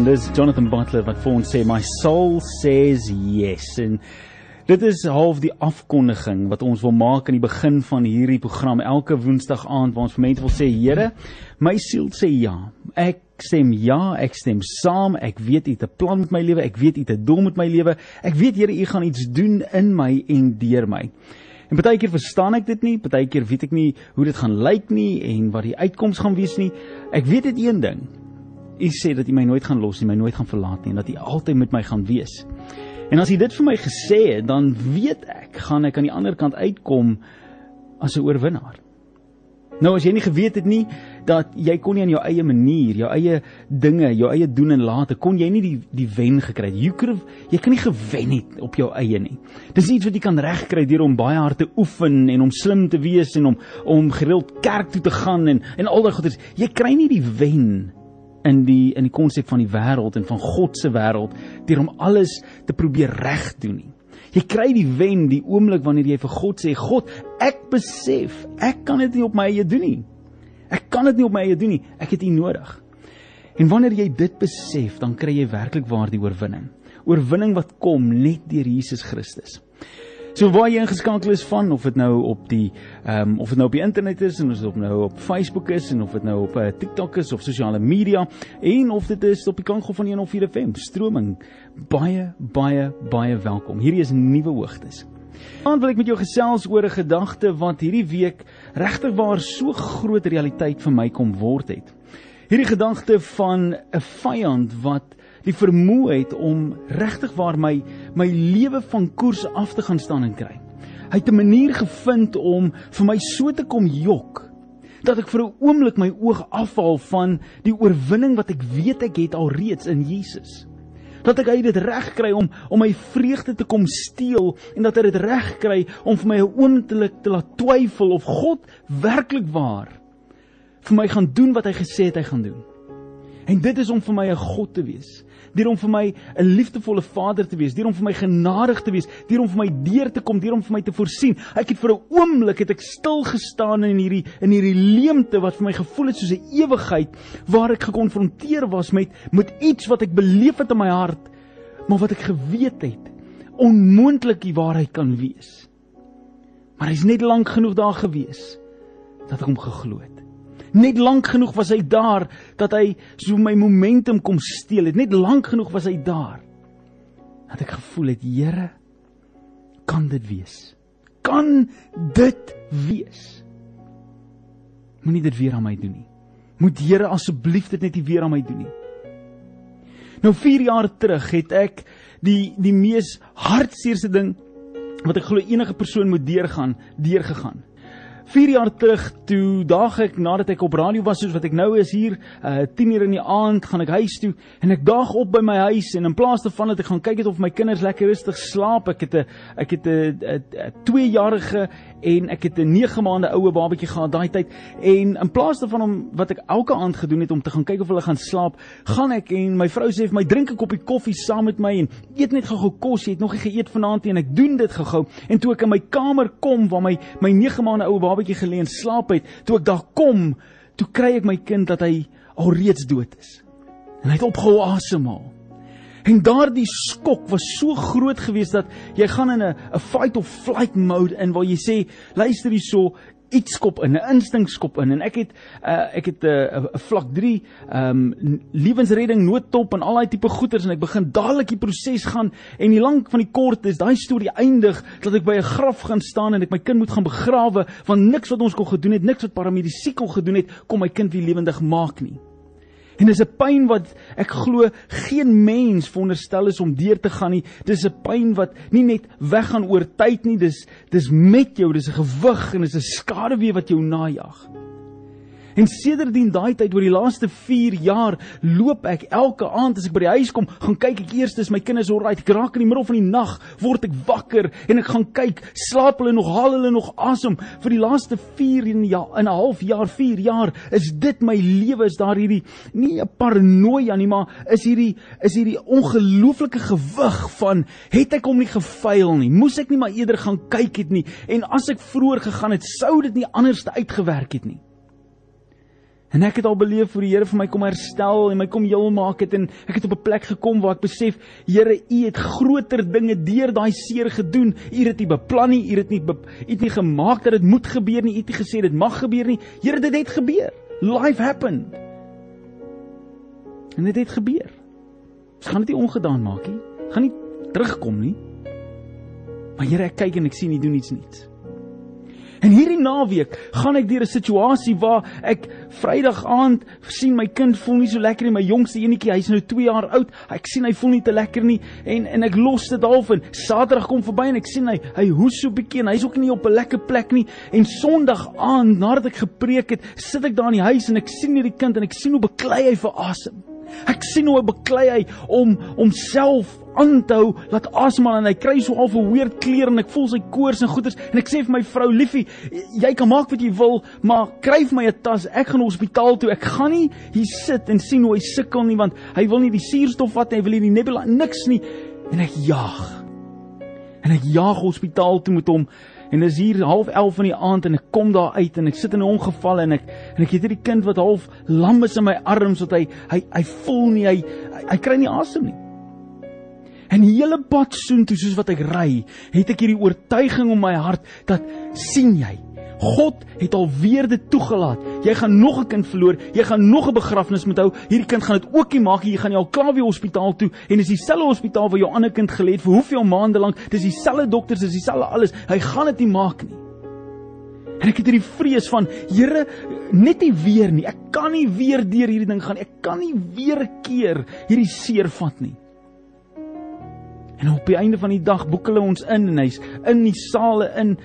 En dis Jonathan Butler wat vir ons sê my soul says yes. En dit is half die afkondiging wat ons wil maak aan die begin van hierdie program elke woensdag aand waar ons vir mense wil sê Here, my siel sê ja. Ek stem ja, ek stem saam. Ek weet U het 'n plan met my lewe. Ek weet U het 'n doel met my lewe. Ek weet Here, U gaan iets doen in my en deur my. En baie keer verstaan ek dit nie, baie keer weet ek nie hoe dit gaan lyk nie en wat die uitkoms gaan wees nie. Ek weet dit een ding. U sê dat U my nooit gaan los nie, my nooit gaan verlaat nie en dat U altyd met my gaan wees. En as U dit vir my gesê het, dan weet ek gaan ek aan die ander kant uitkom as 'n oorwinnaar. Nou as jy nie geweet het nie dat jy kon nie aan jou eie manier, jou eie dinge, jou eie doen en late kon jy nie die die wen gekry het. You could have, jy kan nie gewen het op jou eie nie. Dis iets wat jy kan regkry deur om baie hard te oefen en om slim te wees en om om gereeld kerk toe te gaan en en al daai goeders. Jy kry nie die wen in die in die konsep van die wêreld en van God se wêreld deur om alles te probeer reg doen nie. Jy kry die wen die oomblik wanneer jy vir God sê God, ek besef, ek kan dit nie op my eie doen nie. Ek kan dit nie op my eie doen nie. Ek het U nodig. En wanneer jy dit besef, dan kry jy werklik waar die oorwinning. Oorwinning wat kom net deur Jesus Christus. So waar jy ingeskakel is van of dit nou op die ehm um, of dit nou op die internet is en of dit nou op Facebook is en of dit nou op uh, TikTok is of sosiale media en of dit is op die kankel van 104 FM stroming baie baie baie welkom. Hierdie is nuwe hoogtes. Dan wil ek met jou gesels oor 'n gedagte wat hierdie week regtig waar so groot realiteit vir my kom word het. Hierdie gedagte van 'n vyand wat die vermoë het om regtig waar my my lewe van koers af te gaan staan en kry. Hy het 'n manier gevind om vir my so te kom jok dat ek vir 'n oomblik my oog afhaal van die oorwinning wat ek weet ek het alreeds in Jesus. Dat ek uit dit reg kry om om my vreugde te kom steel en dat hy dit reg kry om vir my 'n oomblik te laat twyfel of God werklik waar vir my gaan doen wat hy gesê het hy gaan doen. En dit is om vir my 'n God te wees deur om vir my 'n liefdevolle Vader te wees, deur om vir my genadig te wees, deur om vir my deur te kom, deur om vir my te voorsien. Ek het vir 'n oomblik het ek stil gestaan in hierdie in hierdie leemte wat vir my gevoel het soos 'n ewigheid waar ek gekonfronteer was met met iets wat ek beleef het in my hart, maar wat ek geweet het onmoontlik die waarheid kan wees. Maar hy's net lank genoeg daar gewees dat ek hom geglo het. Net lank genoeg was hy daar dat hy so my momentum kom steel het. Net lank genoeg was hy daar dat ek gevoel het, Here, kan dit wees? Kan dit wees? Moenie dit weer aan my doen nie. Moet Here asseblief dit net nie weer aan my doen nie. Nou 4 jaar terug het ek die die mees hartseerste ding wat ek glo enige persoon moet deurgaan, deurgegaan. 4 jaar terug toe daag ek nadat ek op radio was soos wat ek nou is hier uh 10 uur in die aand gaan ek huis toe en ek daag op by my huis en in plaas daarvan dat ek gaan kyk het of my kinders lekker rustig slaap ek het 'n ek het 'n 2 jarige en ek het 'n 9 maande oue babatjie gehad daai tyd en in plaas daarvan om wat ek elke aand gedoen het om te gaan kyk of hulle gaan slaap, gaan ek en my vrou sê vir my drink 'n koppie koffie saam met my en eet net gou-gou kos, jy het nog nie geëet vanaand nie en ek doen dit gou-gou. En toe ek in my kamer kom waar my my 9 maande oue babatjie gelê en slaap het, toe ek daar kom, toe kry ek my kind dat hy alreeds dood is. En hy het opgehou asemhaal. En daardie skok was so groot geweest dat jy gaan in 'n 'n fight or flight mode in waar jy sê luister hierso iets skop in 'n instink skop in. En ek het uh, ek het 'n uh, 'n vlak 3 ehm um, lewensredding noodtop en al daai tipe goeders en ek begin dadelik die proses gaan en die lank van die kort is daai storie eindig dat ek by 'n graf gaan staan en ek my kind moet gaan begrawe want niks wat ons kon gedoen het niks wat paramedisy kon gedoen het kom my kind weer lewendig maak nie En dis 'n pyn wat ek glo geen mens veronderstel is om deur te gaan nie. Dis 'n pyn wat nie net weggaan oor tyd nie, dis dis met jou, dis 'n gewig en dis 'n skaduwee wat jou najag. En sedertdien daai tyd oor die laaste 4 jaar loop ek elke aand as ek by die huis kom, gaan kyk ek eers is my kinders alright. Ek raak in die middel van die nag word ek wakker en ek gaan kyk, slaap hulle nog, haal hulle nog asem? Vir die laaste 4 en ja, in 'n half jaar, 4 jaar is dit my lewe is daar hierdie nie 'n paranoia nie, maar is hierdie is hierdie ongelooflike gewig van het ek hom nie gefaal nie? Moes ek nie maar eerder gaan kyk het nie? En as ek vroeër gegaan het, sou dit nie anderste uitgewerk het nie. En ek het al beleef hoe die Here vir my kom herstel en my kom heel maak het en ek het op 'n plek gekom waar ek besef, Here, U het groter dinge deur daai seer gedoen. U het dit beplan nie, U het nie U het nie gemaak dat dit moet gebeur nie, U het nie gesê dit mag gebeur nie. Here, dit het gebeur. Life happened. En dit het gebeur. Ons gaan dit nie ongedaan maak nie. Gaan nie terugkom nie. Maar Here, ek kyk en ek sien U doen iets nuuts. En hierdie naweek gaan ek deur 'n situasie waar ek Vrydag aand sien my kind voel nie so lekker nie, my jongste enetjie, hy's nou 2 jaar oud. Ek sien hy voel nie te lekker nie en en ek los dit half en Saterdag kom verby en ek sien hy hy hoes so 'n bietjie en hy's ook nie op 'n lekker plek nie. En Sondag aand nadat ek gepreek het, sit ek daar in die huis en ek sien hierdie kind en ek sien hoe beklei hy vir asem. Ek sien hoe hy beklei hy om homself aan te hou, laat asemhaal en hy kry so half 'n weird kleur en ek voel sy koors en goeters en ek sê vir my vrou, liefie, jy kan maak wat jy wil, maar kry vir my 'n tas. Ek gaan hospitaal toe. Ek gaan nie hier sit en sien hoe hy sukkel nie want hy wil nie die suurstof vat nie, hy wil nie die nebula niks nie en ek jaag. En ek jaag hospitaal toe met hom En dis hier half 11 in die aand en ek kom daar uit en ek sit in 'n ongeval en ek en ek het hierdie kind wat half lam is in my arms wat hy hy hy voel nie hy hy, hy kry nie asem nie. En die hele pad soontoe soos wat ek ry, het ek hierdie oortuiging in my hart dat sien jy God het alweer dit toegelaat. Jy gaan nog 'n kind verloor, jy gaan nog 'n begrafnis moet hou. Hierdie kind gaan dit ook nie maak nie. Jy gaan al klaar weer hospitaal toe en dis dieselfde hospitaal waar jou ander kind gelê het vir hoeveel maande lank. Dis dieselfde dokters, dis dieselfde alles. Hy gaan dit nie maak nie. En ek het hierdie vrees van, Here, net nie weer nie. Ek kan nie weer deur hierdie ding gaan. Ek kan nie weer keer hierdie seer vat nie. En op die einde van die dag boek hulle ons in en hy's in die sale in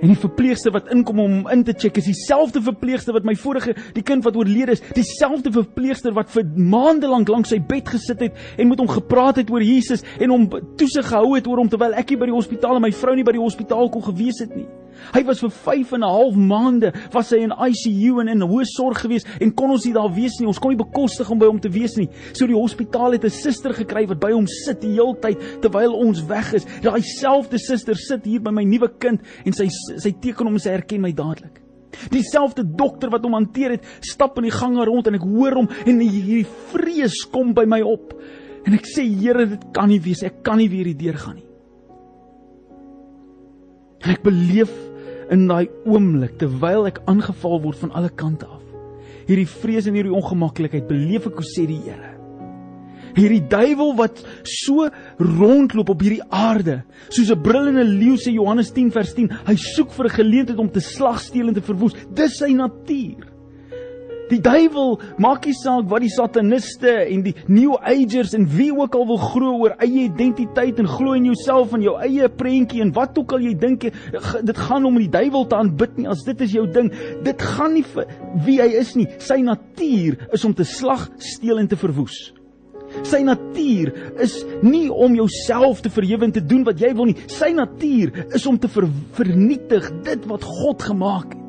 En die verpleegster wat inkom om hom in te check is dieselfde verpleegster wat my vorige die kind wat oorlede is, dieselfde verpleegster wat vir maande lank lank sy bed gesit het en met hom gepraat het oor Jesus en hom toesig gehou het oor hom terwyl ek hier by die hospitaal en my vrou nie by die hospitaal kon gewees het nie. Hy was vir 5 en 'n half maande was hy in ICU en in hoë sorg gewees en kon ons nie daar wees nie. Ons kon nie bekostig om by hom te wees nie. So die hospitaal het 'n suster gekry wat by hom sit die hele tyd terwyl ons weg is. Daai selfde suster sit hier by my nuwe kind en sy sy teken hom en sy herken my dadelik. Dieselfde dokter wat hom hanteer het, stap in die gange rond en ek hoor hom en hierdie vrees kom by my op. En ek sê Here, dit kan nie wees. Ek kan nie weer hier deur gaan nie. En ek beleef in daai oomblik terwyl ek aangeval word van alle kante af. Hierdie vrees en hierdie ongemaklikheid beleef ek hoe sê die Here. Hierdie duiwel wat so rondloop op hierdie aarde, soos 'n brullende leeu sê Johannes 10 vers 10, hy soek vir 'n geleentheid om te slag, steel en te verwoes. Dis sy natuur. Die duiwel maak nie saak wat die sataniste en die new agers en wie ook al wil glo oor eie identiteit en glo in jouself en jou eie prentjie en wat ook al jy dink dit gaan om die duiwel te aanbid nie. As dit is jou ding dit gaan nie vir wie hy is nie. Sy natuur is om te slag steel en te verwoes. Sy natuur is nie om jouself te verhewe en te doen wat jy wil nie. Sy natuur is om te ver, vernietig dit wat God gemaak het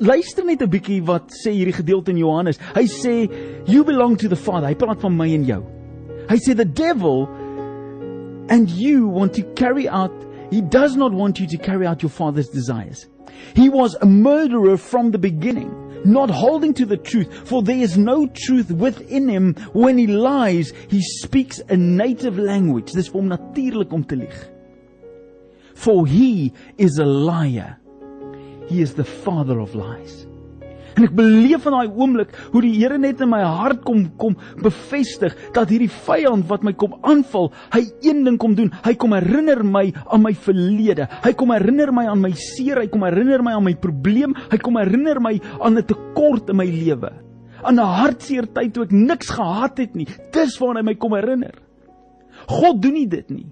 Luister net 'n bietjie wat sê hierdie gedeelte in Johannes. Hy sê you belong to the Father. Hy praat van my en jou. Hy sê the devil and you want to carry out he does not want you to carry out your father's desires. He was a murderer from the beginning, not holding to the truth, for there is no truth within him. When he lies, he speaks a native language. Dis vir hom natuurlik om te lieg. For he is a liar He is the father of lies. En ek beleef in daai oomblik hoe die Here net in my hart kom kom bevestig dat hierdie vyand wat my kom aanval, hy een ding kom doen. Hy kom herinner my aan my verlede. Hy kom herinner my aan my seer, hy kom herinner my aan my probleem, hy kom herinner my aan 'n tekort in my lewe. Aan 'n hartseer tyd toe ek niks gehad het nie. Dis waarna hy my kom herinner. God doen nie dit nie.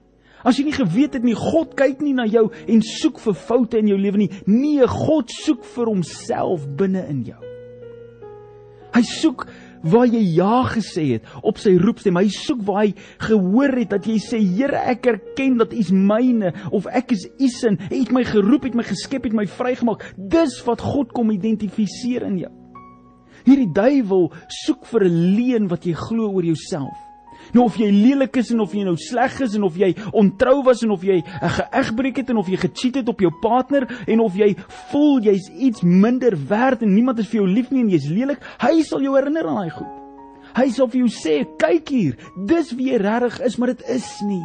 As jy nie geweet het nie, God kyk nie na jou en soek vir foute in jou lewe nie. Nee, God soek vir homself binne in jou. Hy soek waar jy ja gesê het op sy roepstem. Hy soek waar hy gehoor het dat jy sê, Here, ek erken dat U is myne of ek is U se. U het my geroep, het my geskep, het my vrygemaak. Dis wat God kom identifiseer in jou. Hierdie duiwel soek vir 'n leuen wat jy glo oor jouself. Nou of jy lelik is en of jy nou sleg is en of jy ontrou was en of jy 'n geëgbreek het en of jy gecheat het op jou partner en of jy voel jy's iets minder werd en niemand is vir jou lief nie en jy's lelik, hy sal jou herinner aan daai goed. Hy sal vir jou sê, "Kyk hier, dis wie jy regtig is, maar dit is nie."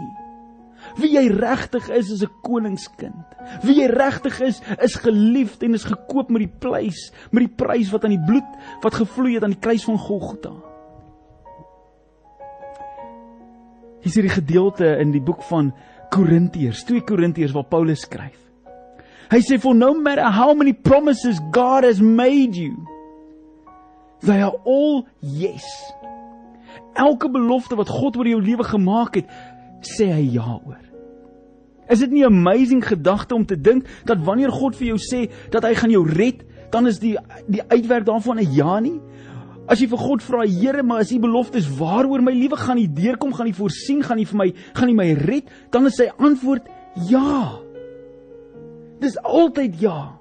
Wie jy regtig is is 'n koningskind. Wie jy regtig is is geliefd en is gekoop met die prys, met die prys wat aan die bloed wat gevloei het aan die kruis van Golgotha. Hier is hierdie gedeelte in die boek van Korintiërs, 2 Korintiërs waar Paulus skryf. Hy sê for no matter how many promises God has made you, they are all yes. Elke belofte wat God oor jou lewe gemaak het, sê hy ja oor. Is dit nie 'n amazing gedagte om te dink dat wanneer God vir jou sê dat hy gaan jou red, dan is die die uitwerk daarvan 'n ja nie? As jy vir God vra, Here, maar as U beloftes waaroor my lewe gaan nie deurkom, gaan U voorsien, gaan U vir my gaan U my red, dan is sy antwoord ja. Dis altyd ja.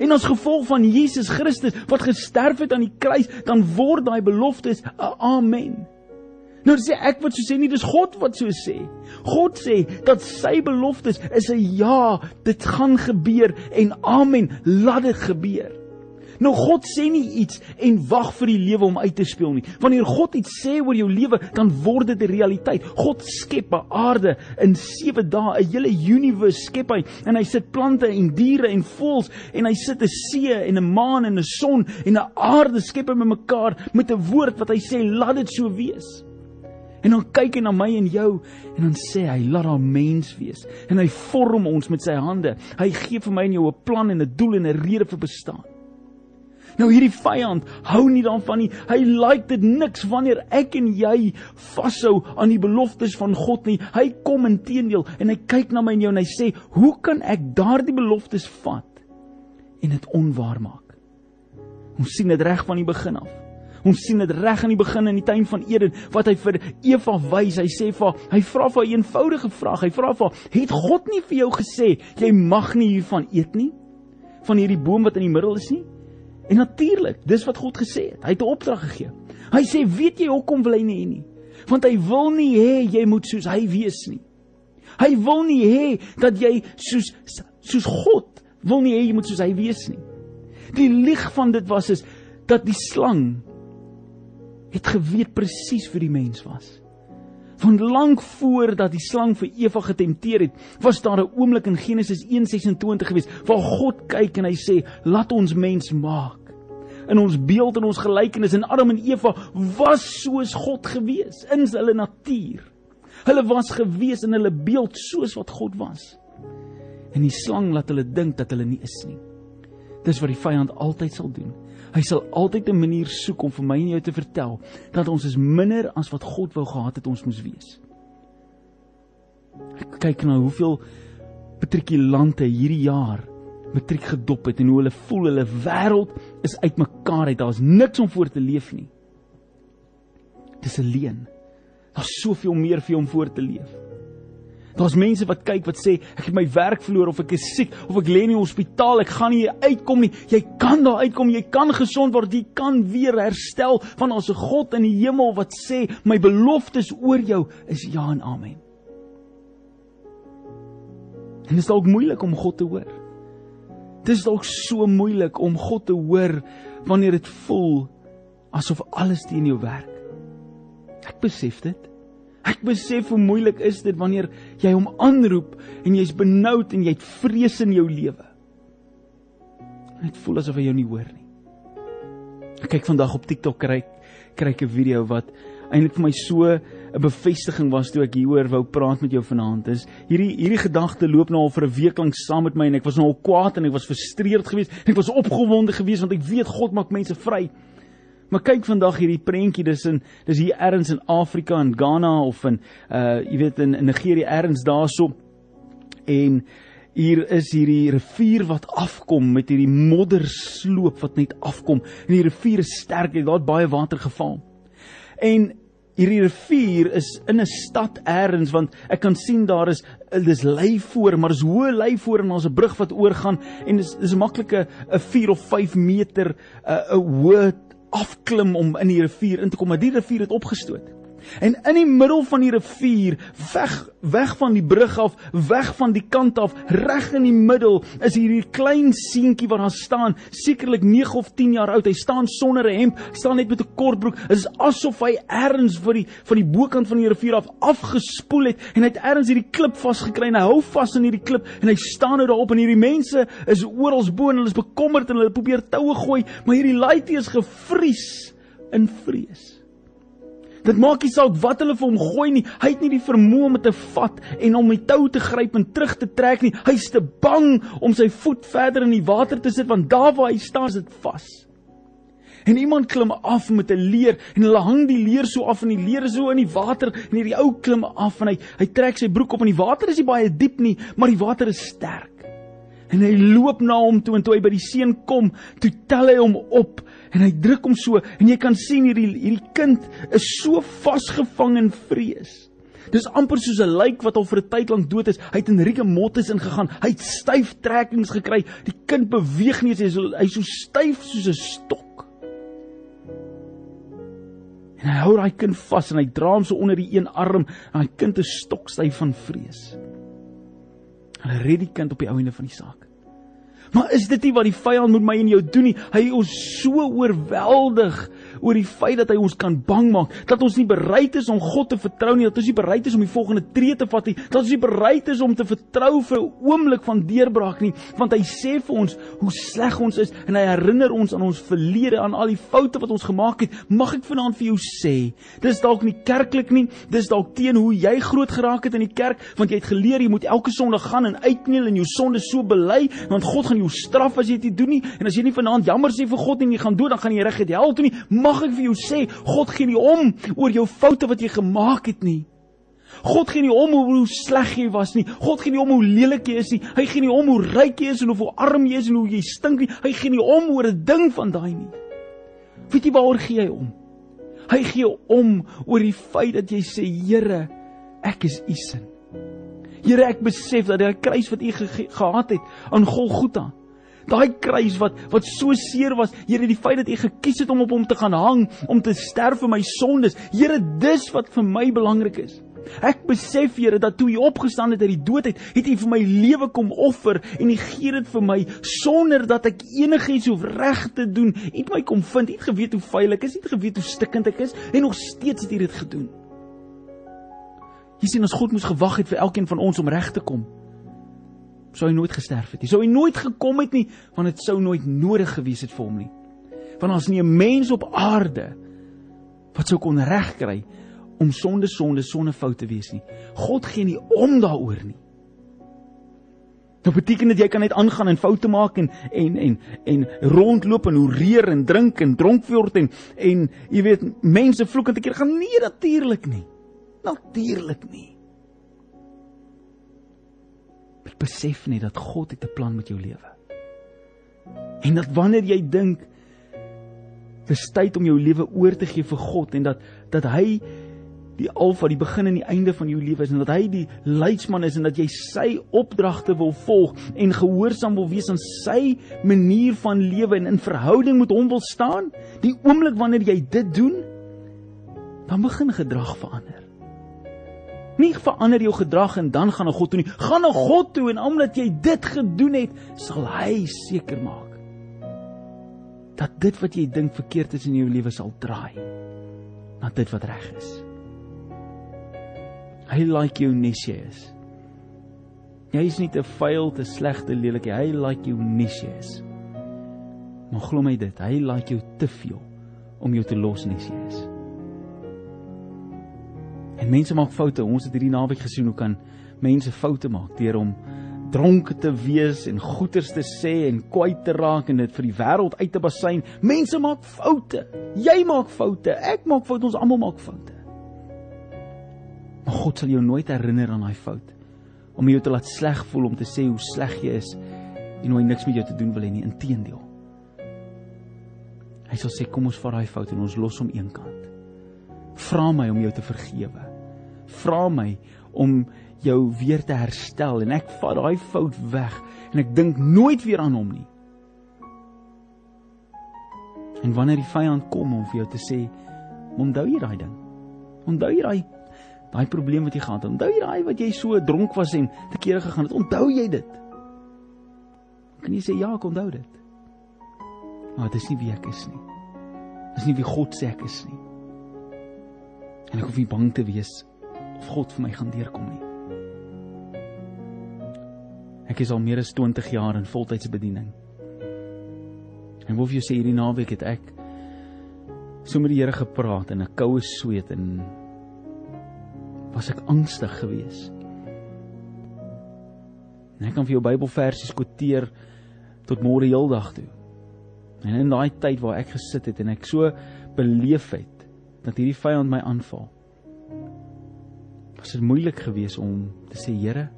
En as gevolg van Jesus Christus wat gesterf het aan die kruis, dan word daai beloftes 'n amen. Nou sê ek wat so sê nie, dis God wat so sê. God sê dat sy beloftes is 'n ja, dit gaan gebeur en amen, laat dit gebeur. Nou God sê nie iets en wag vir die lewe om uit te speel nie. Wanneer God iets sê oor jou lewe, dan word dit 'n realiteit. God skep 'n aarde in 7 dae, 'n hele universe skep hy en hy sit plante en diere en voëls en hy sit 'n see en 'n maan en 'n son en 'n aarde skep hy met mekaar met 'n woord wat hy sê laat dit so wees. En dan kyk hy na my en jou en dan sê hy laat daar mens wees en hy vorm ons met sy hande. Hy gee vir my en jou 'n plan en 'n doel en 'n rede vir bestaan. Nou hierdie vyand hou nie daarvan nie. Hy like dit niks wanneer ek en jy vashou aan die beloftes van God nie. Hy kom intedeel en hy kyk na my en jou en hy sê, "Hoe kan ek daardie beloftes vat en dit onwaar maak?" Ons sien dit reg van die begin af. Ons sien dit reg aan die begin in die tuin van Eden wat hy vir Eva wys. Hy sê vir haar, hy vra vir 'n eenvoudige vraag. Hy vra vir haar, "Het God nie vir jou gesê jy mag nie hiervan eet nie? Van hierdie boom wat in die middel is nie?" En natuurlik, dis wat God gesê het. Hy het 'n opdrag gegee. Hy sê, "Weet jy hoekom wil hy nie hê nie? Want hy wil nie hê jy moet soos hy wees nie. Hy wil nie hê dat jy soos soos God wil nie hê jy moet soos hy wees nie. Die lig van dit was is dat die slang het geweet presies vir die mens was. Van lank voor dat die slang vir Eva getempteer het, was daar 'n oomblik in Genesis 1:26 gewees waar God kyk en hy sê, "Laat ons mens maak in ons beeld en ons gelykenis." En Adam en Eva was soos God gewees in hulle natuur. Hulle was gewees in hulle beeld soos wat God was. En die slang laat hulle dink dat hulle nie is nie. Dis wat die vyand altyd sal doen. Hy sal altyd 'n manier soek om vir my en jou te vertel dat ons is minder as wat God wou gehad het ons moes wees. Ek kyk nou hoeveel matrikulante hierdie jaar matriek gedop het en hoe hulle voel hulle wêreld is uitmekaar uit. Daar's niks om voor te leef nie. Dis 'n leuen. Daar's soveel meer vir jou om voor te leef. Daar's mense wat kyk wat sê ek het my werk verloor of ek is siek of ek lê in die hospitaal, ek gaan nie uitkom nie. Jy kan daar uitkom, jy kan gesond word, jy kan weer herstel van ons God in die hemel wat sê my beloftes oor jou is ja en amen. En dit is dalk moeilik om God te hoor. Dit is dalk so moeilik om God te hoor wanneer dit voel asof alles teen jou werk. Ek besef dit. Ek besef hoe moeilik is dit wanneer jy hom aanroep en jy's benoud en jy het vrees in jou lewe. Dit voel asof hy jou nie hoor nie. Ek kyk vandag op TikTok kry kry ek 'n video wat eintlik vir my so 'n bevestiging was toe ek hieroor wou praat met jou vanaand. Is hierdie hierdie gedagte loop nou al vir 'n week lank saam met my en ek was nou al kwaad en ek was frustreerd geweest. Ek was opgewonde geweest want ek weet God maak mense vry. Maar kyk vandag hierdie prentjie, dis in dis hier ergens in Afrika in Ghana of in uh jy weet in, in Nigerië ergens daarso. En hier is hierdie rivier wat afkom met hierdie moddersloop wat net afkom. En die rivier is sterk, dit het baie water geval. En hierdie rivier is in 'n stad ergens want ek kan sien daar is dis lei voor maar is hoë lei voor en ons 'n brug wat oorgaan en dis dis 'n maklike 'n 4 of 5 meter 'n uh, hoë afklim om in die rivier in te kom, maar die rivier het opgestoot. En in die middel van die rivier, weg weg van die brug af, weg van die kant af, reg in die middel, is hierdie klein seentjie wat daar staan, sekerlik 9 of 10 jaar oud. Hy staan sonder 'n hemp, staan net met 'n kortbroek. Dit is asof hy ergens vir die van die bokant van die rivier af afgespoel het en hy het ergens hierdie klip vasgekry en hy hou vas aan hierdie klip en hy staan nou daarop en hierdie mense is oral bo en hulle is bekommerd en hulle probeer toue gooi, maar hierdie laaitjie is gevries in vrees. Dit maak nie saak wat hulle vir hom gooi nie. Hy het nie die vermoë om te vat en om die tou te gryp en terug te trek nie. Hy's te bang om sy voet verder in die water te sit want daar waar hy staan, is dit vas. En iemand klim af met 'n leer en hulle hang die leer so af en die leer is so in die water en hierdie ou klim af en hy hy trek sy broek op en die water is nie baie diep nie, maar die water is sterk. En hy loop na hom toe en toe hy by die seun kom, toe tel hy hom op en hy druk hom so en jy kan sien hierdie hierdie kind is so vasgevang in vrees. Dis amper soos 'n lijk wat al vir 'n tyd lank dood is. Hy het in rieke mottes ingegaan. Hy het styf trekkings gekry. Die kind beweeg nie, so, hy is so styf soos 'n stok. En hy hou daai kind vas en hy dra hom so onder die een arm en hy kind is stokstyf van vrees. Hulle red die kind op die ou einde van die saak. Maar is dit nie wat die vyand met my en jou doen nie? Hy is so oorweldig oor die feit dat hy ons kan bang maak, dat ons nie bereid is om God te vertrou nie, dat ons nie bereid is om die volgende tree te vat nie, dat ons nie bereid is om te vertrou vir 'n oomblik van deurbraak nie, want hy sê vir ons hoe sleg ons is en hy herinner ons aan ons verlede, aan al die foute wat ons gemaak het. Mag ek vanaand vir jou sê, dis dalk nie kerklik nie, dis dalk teen hoe jy groot geraak het in die kerk, want jy het geleer jy moet elke Sondag gaan en uitkneel en jou sonde so bely, want God gaan jou straf as jy dit doen nie. En as jy nie vanaand jammer sê vir God en jy gaan dood, dan gaan jy reg uit hel toe nie. Mag ek vir jou sê, God gee nie om oor jou foute wat jy gemaak het nie. God gee nie om hoe sleg jy was nie. God gee nie om hoe lelik jy is nie. Hy gee nie om hoe ryk jy is en hoe arm jy is en hoe jy stink nie. Hy gee nie om oor 'n ding van daai nie. Weet jy waaroor gee hy om? Hy gee om oor die feit dat jy sê, Here, ek is u sin. Here, ek besef dat die kruis wat u ge gehad het aan Golgotha Daai kruis wat wat so seer was, Here, die feit dat U gekies het om op hom te gaan hang, om te sterf vir my sondes. Here, dis wat vir my belangrik is. Ek besef Here dat toe U opgestaan het uit die dood uit, het U vir my lewe kom offer en U gee dit vir my sonder dat ek enigiets hoef reg te doen. U het my kom vind. U het geweet hoe vuil ek is, U het geweet hoe stikkend ek is en nog steeds het U dit gedoen. Jy sien ons God moes gewag het vir elkeen van ons om reg te kom sou hy nooit gesterf het nie. Sou hy nooit gekom het nie, want dit sou nooit nodig gewees het vir hom nie. Want ons nie 'n mens op aarde wat sou kon regkry om sonde sonde sonde foute te wees nie. God gee nie om daaroor nie. Dit beteken dat jy kan net aangaan en foute maak en en en en rondloop en hoereer en drink en dronk word en en jy weet mense vloek en te keer gaan nie natuurlik nie. Natuurlik nie. Ek besef net dat God het 'n plan met jou lewe. En dat wanneer jy dink dis tyd om jou lewe oor te gee vir God en dat dat hy die alfa, die begin en die einde van jou lewe is en dat hy die leidsman is en dat jy sy opdragte wil volg en gehoorsaam wil wees aan sy manier van lewe en in verhouding met hom wil staan, die oomblik wanneer jy dit doen, dan begin gedrag verander. Nie verander jou gedrag en dan gaan na God toe nie. Gaan na God toe en omdat jy dit gedoen het, sal hy seker maak dat dit wat jy dink verkeerd is in jou lewe sal draai na dit wat reg is. Hy like jou nes jy is. Jy is nie te vuil, te sleg, te lelik nie. Hy like jou nes jy is. Maar glo my dit, hy like jou te veel om jou te los nes jy is. En mense maak foute. Ons het hierdie naweek gesien hoe kan mense foute maak deur om dronke te wees en goeters te sê en kwyt te raak en dit vir die wêreld uit te basyn. Mense maak foute. Jy maak foute. Ek maak foute. Ons almal maak foute. Maar God sal jou nooit herinner aan daai fout om jou te laat sleg voel om te sê hoe sleg jy is en hoe hy niks met jou te doen wil hê nie. Inteendeel. Hy sal sê kom ons vat daai fout en ons los hom eenkant. Vra my om jou te vergewe vra my om jou weer te herstel en ek vat daai fout weg en ek dink nooit weer aan hom nie. En wanneer die vyand kom om vir jou te sê, onthou jy daai ding? Onthou jy daai daai probleem wat jy gehad het? Onthou jy daai wat jy so dronk was en te kere gegaan het? Onthou jy dit? Kan jy sê ja, ek onthou dit? Maar dit is nie wie ek is nie. Dis nie wie God sê ek is nie. En ek hoef nie bang te wees of God vir my gaan deurkom nie. Ek is al meer as 20 jaar in voltydse bediening. En wou jou sê hierdie naweek het ek so met die Here gepraat in 'n koue sweet en was ek angstig geweest. En ek kan vir jou Bybelversies quoteer tot môre heeldag toe. En in daai tyd waar ek gesit het en ek so beleef het dat hierdie vyand my aanval. Was dit moeilik geweest om te sê Here,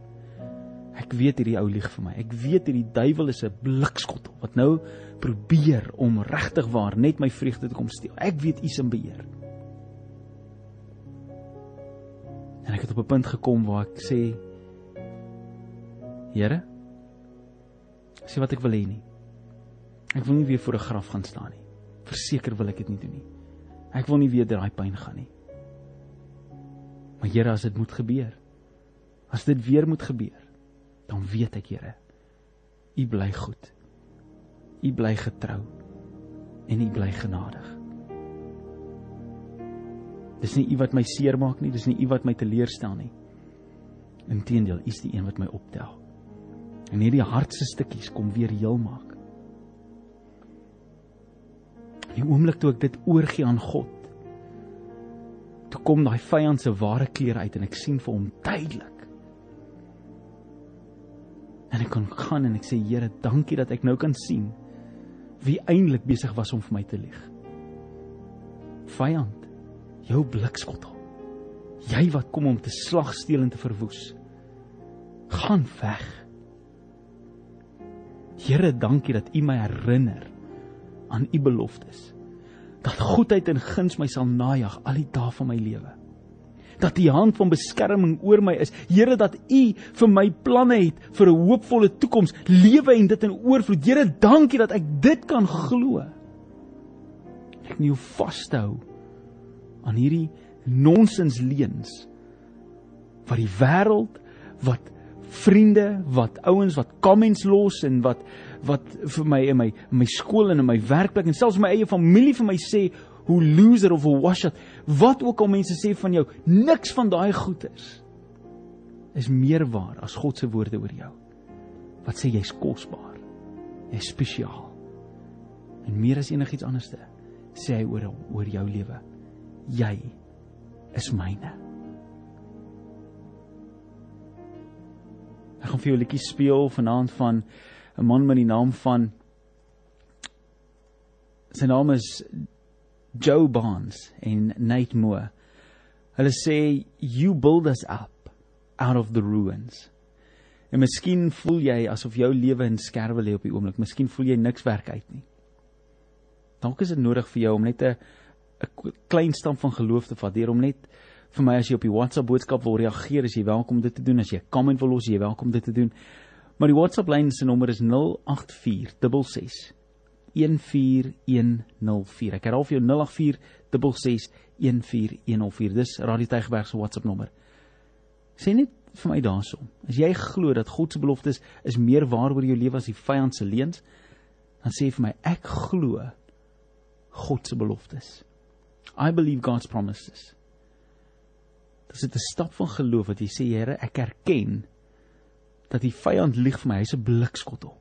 ek weet hierdie ou lieg vir my. Ek weet hierdie duiwel is 'n blikskottel wat nou probeer om regtig waar net my vreugde te kom steel. Ek weet U is in beheer. En ek het op 'n punt gekom waar ek sê Here, sê wat ek wil hê nie. Ek wil nie weer voor 'n graf gaan staan nie. Verseker wil ek dit nie doen nie. Ek wil nie weer daai pyn gaan nie. Maar Here, as dit moet gebeur, as dit weer moet gebeur, dan weet ek, Here, U bly goed. U bly getrou en U bly genadig. Dis nie U wat my seermaak nie, dis nie U wat my teleurstel nie. Inteendeel, U is die een wat my optel. En hierdie hartse stukkies kom weer heel maak. Die oomblik toe ek dit oorgie aan God, toe kom daai vyand se ware kleur uit en ek sien vir hom duidelik. En ek kon gaan en ek sê Here, dankie dat ek nou kan sien wie eintlik besig was om vir my te lieg. Vyand, jou blikskottel. Jy wat kom om te slag, steel en te verwoes. Gaan weg. Here, dankie dat U my herinner aan u beloftes. Dat goedheid en guns my sal najag al die dae van my lewe. Dat die hand van beskerming oor my is. Here dat u vir my planne het vir 'n hoopvolle toekoms, lewe en dit in oorvloed. Here, dankie dat ek dit kan glo. Ek nie vashou aan hierdie nonsens leuns wat die wêreld wat vriende, wat ouens wat comments los en wat wat vir my in my in my skool en in my werkplek en selfs my eie familie vir my sê hoe loser of hoe washed. Wat ook al mense sê van jou niks van daai goed is is meer waar as God se woorde oor jou. Wat sê jy's kosbaar jy's spesiaal. En meer as enigiets anderste sê hy oor oor jou lewe jy is myne. Ek gaan vir jou 'n liedjie speel vanaand van 'n man met die naam van sy naam is Joe Barnes en Nate Moore. Hulle sê you build us up out of the ruins. En miskien voel jy asof jou lewe in skerwe lê op die oomblik. Miskien voel jy niks werk uit nie. Dalk is dit nodig vir jou om net 'n 'n klein stap van geloof te vat, deur om net vir my as jy op die WhatsApp boodskap wil reageer, as jy welkom dit te doen, as jy 'n comment wil los, jy welkom dit te doen. Maar die WhatsApp lyn se nommer is 08466 14104. Ek herhaal vir jou 08466 14104. Dis Radio Tygerberg se WhatsApp nommer. Sê net vir my daarsom. As jy glo dat God se beloftes is meer waar oor jou lewe as die vyand se leuns, dan sê vir my ek glo God se beloftes. I believe God's promises. Dit is 'n stap van geloof wat jy sê Here, ek erken dat die vyand lieg vir my, hy's 'n blikskottel.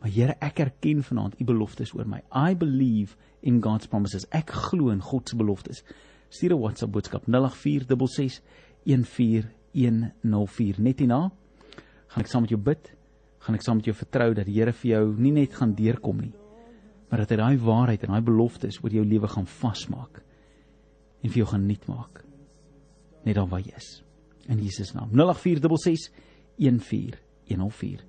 Maar Here, ek erken vanaand u beloftes oor my. I believe in God's promises. Ek glo in God se beloftes. Stuur 'n WhatsApp boodskap 0846614104 net hierna. Gaan ek saam met jou bid? Gaan ek saam met jou vertrou dat die Here vir jou nie net gaan deurkom nie, maar dat hy daai waarheid en daai beloftes oor jou lewe gaan vasmaak en vir jou gaan nuut maak. Net dan waar jy is. In Jesus naam. 0846 14104